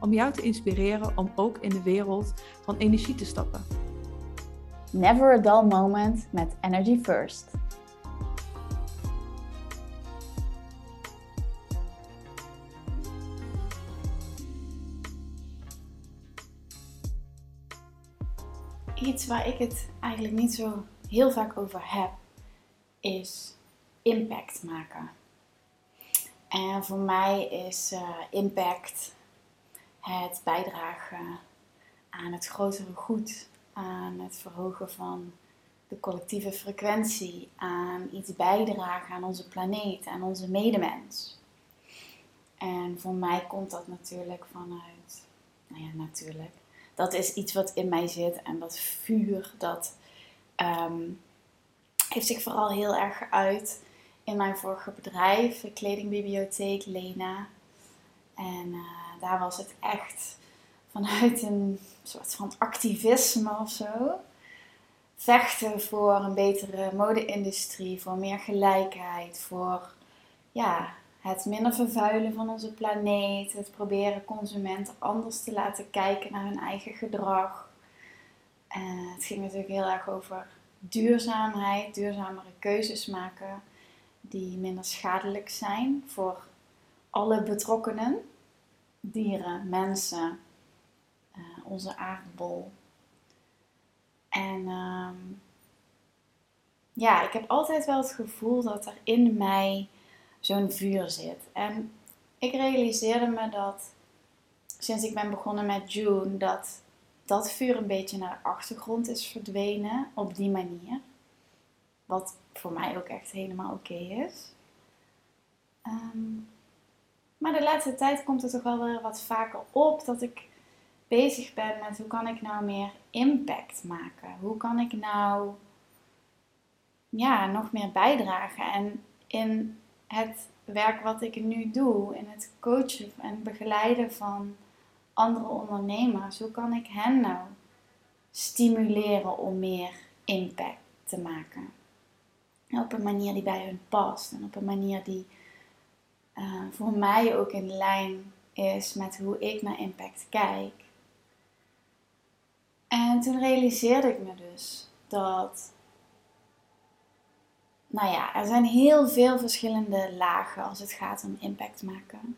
om jou te inspireren om ook in de wereld van energie te stappen. Never a dull moment met Energy First. Iets waar ik het eigenlijk niet zo heel vaak over heb, is impact maken. En voor mij is uh, impact het bijdragen aan het grotere goed, aan het verhogen van de collectieve frequentie, aan iets bijdragen aan onze planeet, aan onze medemens. En voor mij komt dat natuurlijk vanuit, nou ja, natuurlijk. Dat is iets wat in mij zit en dat vuur, dat ehm, heeft zich vooral heel erg geuit in mijn vorige bedrijf, de kledingbibliotheek Lena. En uh, daar was het echt vanuit een soort van activisme of zo. Vechten voor een betere mode-industrie, voor meer gelijkheid, voor ja, het minder vervuilen van onze planeet, het proberen consumenten anders te laten kijken naar hun eigen gedrag. Het ging natuurlijk heel erg over duurzaamheid, duurzamere keuzes maken die minder schadelijk zijn voor alle betrokkenen dieren, mensen, uh, onze aardbol. En ehm, ja, ik heb altijd wel het gevoel dat er in mij zo'n vuur zit. En ik realiseerde me dat sinds ik ben begonnen met June, dat dat vuur een beetje naar de achtergrond is verdwenen op die manier. Wat voor mij ook echt helemaal oké is. Um, maar de laatste tijd komt het toch wel weer wat vaker op dat ik bezig ben met hoe kan ik nou meer impact maken? Hoe kan ik nou ja, nog meer bijdragen? En in het werk wat ik nu doe, in het coachen en begeleiden van andere ondernemers, hoe kan ik hen nou stimuleren om meer impact te maken? op een manier die bij hun past en op een manier die uh, voor mij ook in lijn is met hoe ik naar impact kijk. En toen realiseerde ik me dus dat, nou ja, er zijn heel veel verschillende lagen als het gaat om impact maken.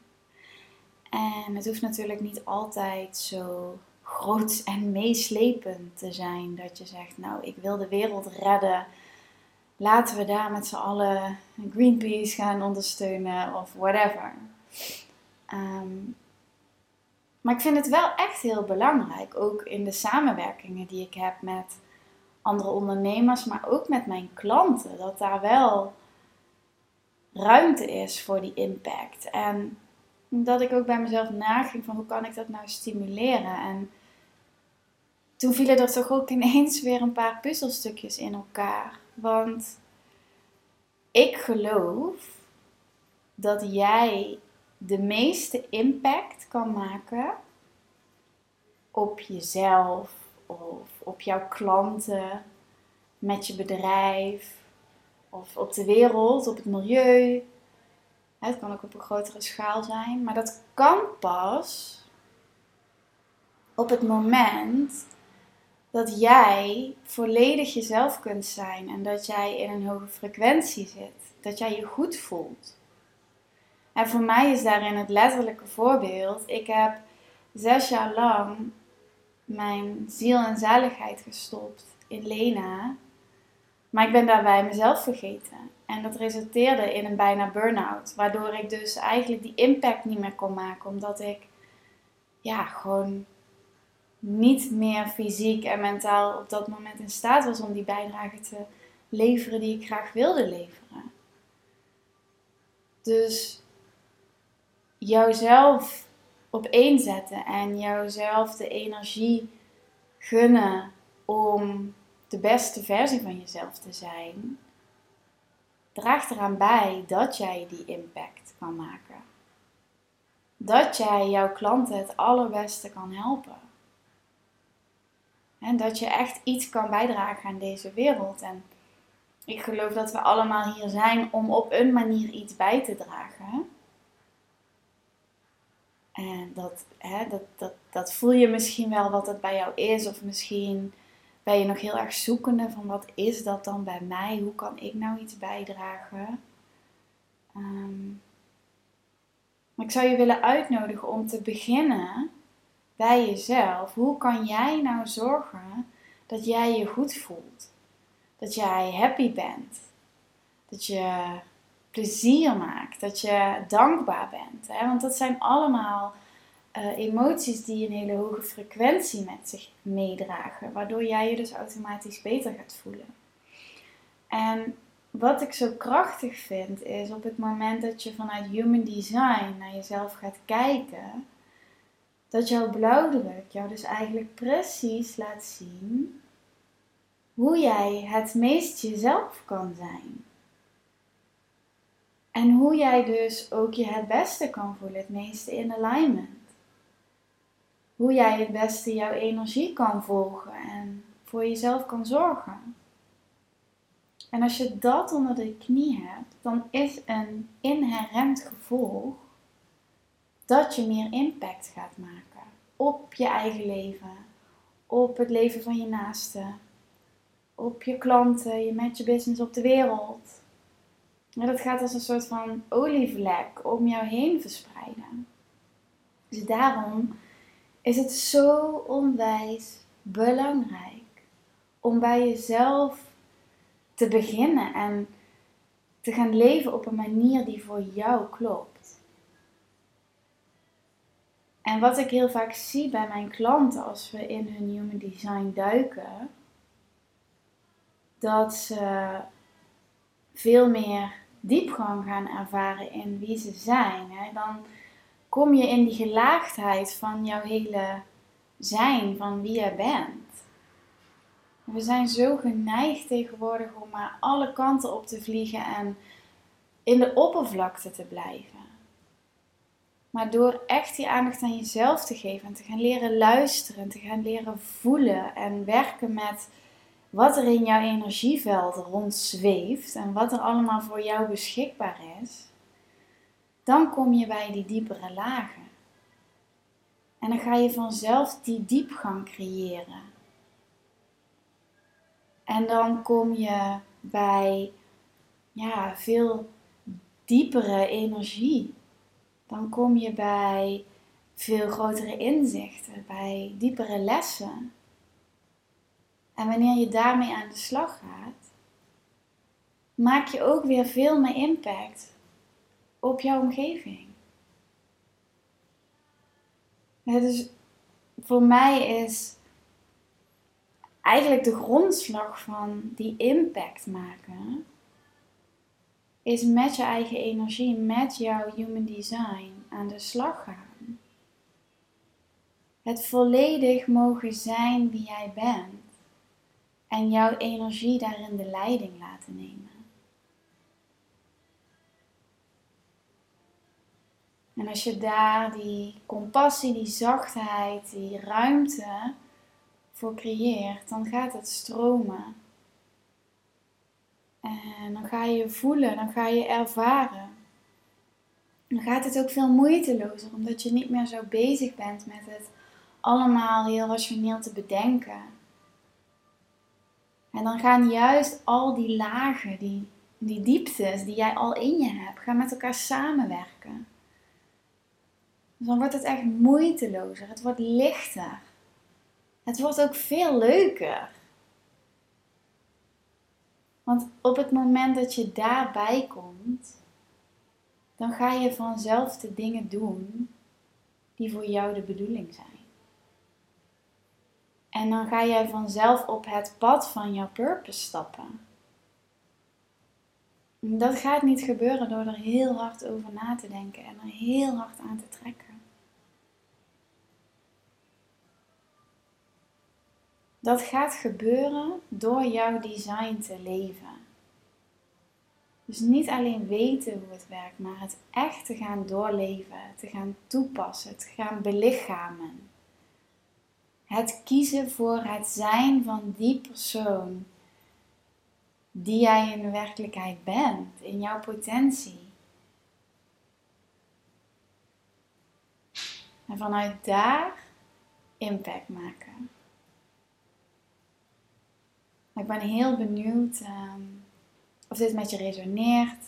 En het hoeft natuurlijk niet altijd zo groot en meeslepend te zijn dat je zegt, nou, ik wil de wereld redden laten we daar met z'n allen Greenpeace gaan ondersteunen of whatever. Ehm, maar ik vind het wel echt heel belangrijk, ook in de samenwerkingen die ik heb met andere ondernemers, maar ook met mijn klanten, dat daar wel ruimte is voor die impact. En dat ik ook bij mezelf naging van hoe kan ik dat nou stimuleren. En toen vielen er toch ook ineens weer een paar puzzelstukjes in elkaar. Want ik geloof dat jij de meeste impact kan maken op jezelf of op jouw klanten, met je bedrijf of op de wereld, op het milieu. Het kan ook op een grotere schaal zijn, maar dat kan pas op het moment dat jij volledig jezelf kunt zijn en dat jij in een hoge frequentie zit. Dat jij je goed voelt. En voor mij is daarin het letterlijke voorbeeld. Ik heb zes jaar lang mijn ziel en zaligheid gestopt in Lena. Maar ik ben daarbij mezelf vergeten. En dat resulteerde in een bijna burn-out. Waardoor ik dus eigenlijk die impact niet meer kon maken. Omdat ik ja, gewoon niet meer fysiek en mentaal op dat moment in staat was om die bijdrage te leveren die ik graag wilde leveren. Dus jouzelf op één zetten en jouzelf de energie gunnen om de beste versie van jezelf te zijn, draagt eraan bij dat jij die impact kan maken. Dat jij jouw klanten het allerbeste kan helpen. En dat je echt iets kan bijdragen aan deze wereld. En ik geloof dat we allemaal hier zijn om op een manier iets bij te dragen. En dat, hè, dat, dat, dat voel je misschien wel wat het bij jou is. Of misschien ben je nog heel erg zoekende van wat is dat dan bij mij? Hoe kan ik nou iets bijdragen? Maar ik zou je willen uitnodigen om te beginnen bij jezelf. Hoe kan jij nou zorgen dat jij je goed voelt? Dat jij happy bent? Dat je plezier maakt? Dat je dankbaar bent? Hè? Want dat zijn allemaal uh, emoties die een hele hoge frequentie met zich meedragen, waardoor jij je dus automatisch beter gaat voelen. En wat ik zo krachtig vind is op het moment dat je vanuit human design naar jezelf gaat kijken, dat jouw blauwdruk jou dus eigenlijk precies laat zien hoe jij het meest jezelf kan zijn. En hoe jij dus ook je het beste kan voelen, het meeste in alignment hoe jij het beste jouw energie kan volgen en voor jezelf kan zorgen. En als je dat onder de knie hebt, dan is een inherent gevolg dat je meer impact gaat maken op je eigen leven, op het leven van je naasten, op je klanten, je met je business op de wereld. En dat gaat als een soort van olievlek om jou heen verspreiden. Dus daarom is het zo onwijs belangrijk om bij jezelf te beginnen en te gaan leven op een manier die voor jou klopt. En wat ik heel vaak zie bij mijn klanten als we in hun human design duiken, dat ze veel meer diepgang gaan ervaren in wie ze zijn. Dan kom je in die gelaagdheid van jouw hele zijn, van wie je bent. We zijn zo geneigd tegenwoordig om maar alle kanten op te vliegen en in de oppervlakte te blijven. Maar door echt die aandacht aan jezelf te geven en te gaan leren luisteren, te gaan leren voelen en werken met wat er in jouw energieveld rondzweeft en wat er allemaal voor jou beschikbaar is, dan kom je bij die diepere lagen. En dan ga je vanzelf die diepgang creëren. En dan kom je bij ja, veel diepere energie. Dan kom je bij veel grotere inzichten, bij diepere lessen. En wanneer je daarmee aan de slag gaat, maak je ook weer veel meer impact op jouw omgeving. dus voor mij is eigenlijk de grondslag van die impact maken, is met je eigen energie, met jouw human design aan de slag gaan. Het volledig mogen zijn wie jij bent en jouw energie daarin de leiding laten nemen. En als je daar die compassie, die zachtheid, die ruimte voor creëert, dan gaat het stromen. En dan ga je voelen, dan ga je ervaren. Dan gaat het ook veel moeitelozer, omdat je niet meer zo bezig bent met het allemaal heel rationeel te bedenken. En dan gaan juist al die lagen, die, die dieptes die jij al in je hebt, gaan met elkaar samenwerken. Dus dan wordt het echt moeitelozer. Het wordt lichter. Het wordt ook veel leuker. Want op het moment dat je daarbij komt, dan ga je vanzelf de dingen doen die voor jou de bedoeling zijn. En dan ga jij vanzelf op het pad van jouw purpose stappen. Dat gaat niet gebeuren door er heel hard over na te denken en er heel hard aan te trekken. Dat gaat gebeuren door jouw design te leven. Dus niet alleen weten hoe het werkt, maar het echt te gaan doorleven, te gaan toepassen, te gaan belichamen. Het kiezen voor het zijn van die persoon die jij in de werkelijkheid bent, in jouw potentie. En vanuit daar impact maken. Ik ben heel benieuwd ehm, of dit met je resoneert.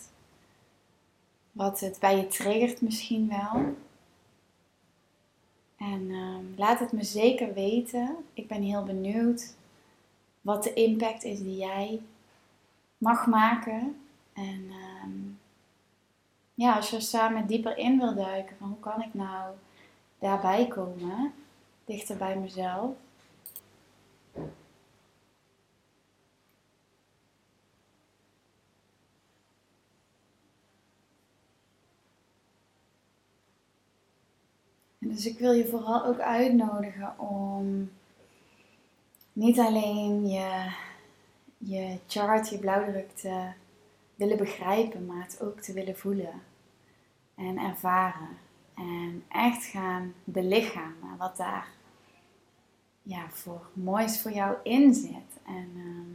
Wat het bij je triggert misschien wel. En ehm, laat het me zeker weten. Ik ben heel benieuwd wat de impact is die jij mag maken. En ehm, ja, als je er samen dieper in wil duiken, van hoe kan ik nou daarbij komen, dichter bij mezelf. Dus ik wil je vooral ook uitnodigen om niet alleen je, je chart, je blauwdruk te willen begrijpen, maar het ook te willen voelen en ervaren. En echt gaan belichamen wat daar ja, voor moois voor jou in zit. En ehm,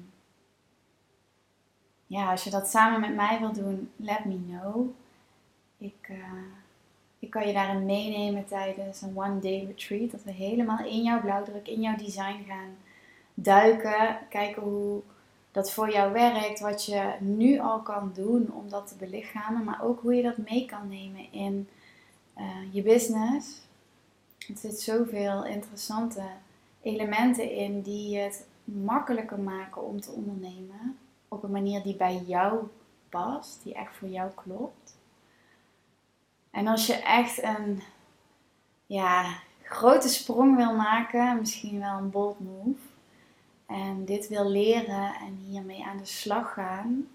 ja, als je dat samen met mij wil doen, let me know. Ik, uh, ik kan je daarin meenemen tijdens een one day retreat. Dat we helemaal in jouw blauwdruk, in jouw design gaan duiken. Kijken hoe dat voor jou werkt. Wat je nu al kan doen om dat te belichamen. Maar ook hoe je dat mee kan nemen in uh, je business. Er zit zoveel interessante elementen in die het makkelijker maken om te ondernemen. Op een manier die bij jou past, die echt voor jou klopt. En als je echt een ja, grote sprong wil maken, misschien wel een bold move, en dit wil leren en hiermee aan de slag gaan,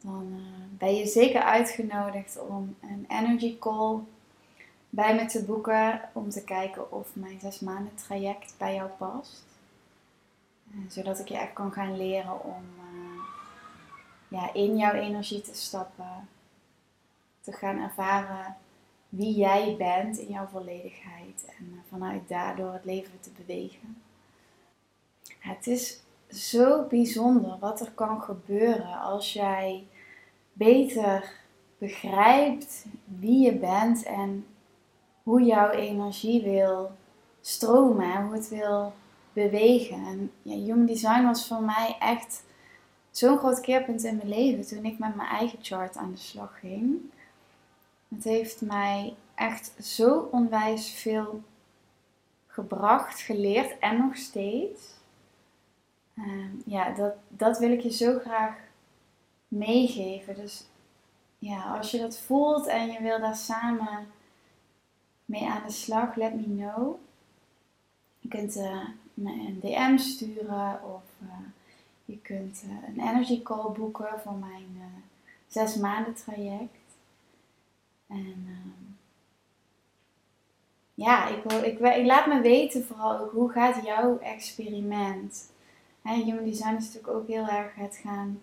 dan uh, ben je zeker uitgenodigd om een energy call bij me te boeken om te kijken of mijn zes maanden traject bij jou past. Eh, zodat ik je echt kan gaan leren om uh, ja, in jouw energie te stappen. Te gaan ervaren wie jij bent in jouw volledigheid. En uh, vanuit daardoor het leven te bewegen. Het is zo bijzonder wat er kan gebeuren als jij beter begrijpt wie je bent en hoe jouw energie wil stromen en hoe het wil bewegen. En ja, Human Design was voor mij echt zo'n groot keerpunt in mijn leven toen ik met mijn eigen chart aan de slag ging. Het heeft mij echt zo onwijs veel gebracht, geleerd en nog steeds. Uh, ja, dat, dat wil ik je zo graag meegeven. Dus ja, als je dat voelt en je wil daar samen mee aan de slag, let me know. Je kunt uh, me een DM sturen of uh, je kunt uh, een energy call boeken voor mijn zes maanden traject. En ehm, ja, ik, wil, ik, ik, laat me weten vooral ook hoe gaat jouw experiment. Hè, human design is natuurlijk ook heel erg het gaan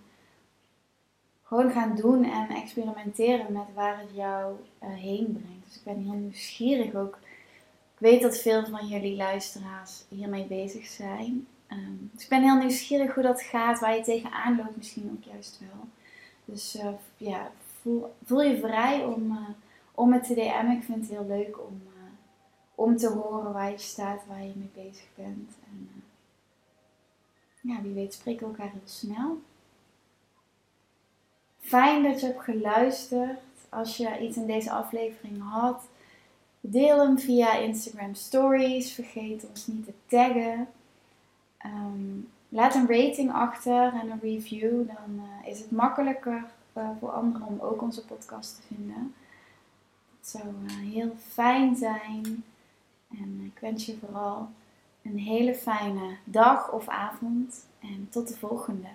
gewoon gaan doen en experimenteren met waar het jou uh, heen brengt. Dus ik ben heel nieuwsgierig ook. Ik weet dat veel van jullie luisteraars hiermee bezig zijn. Um, dus ik ben heel nieuwsgierig hoe dat gaat, waar je tegenaan loopt misschien ook juist wel. Dus uh, ja, voel, je vrij om, uh, om het te DM'en. Ik vind het heel leuk om, om te horen waar je staat, waar je mee bezig bent. En ja, wie weet spreken we elkaar heel snel. Fijn dat je hebt geluisterd. Als je iets in deze aflevering had, deel hem via Instagram Stories. Vergeet ons niet te taggen. Ehm, laat een rating achter en een review. Dan is het makkelijker voor anderen om ook onze podcast te vinden. Dat zou uh, heel fijn zijn. En ik wens je vooral een hele fijne dag of avond. En tot de volgende.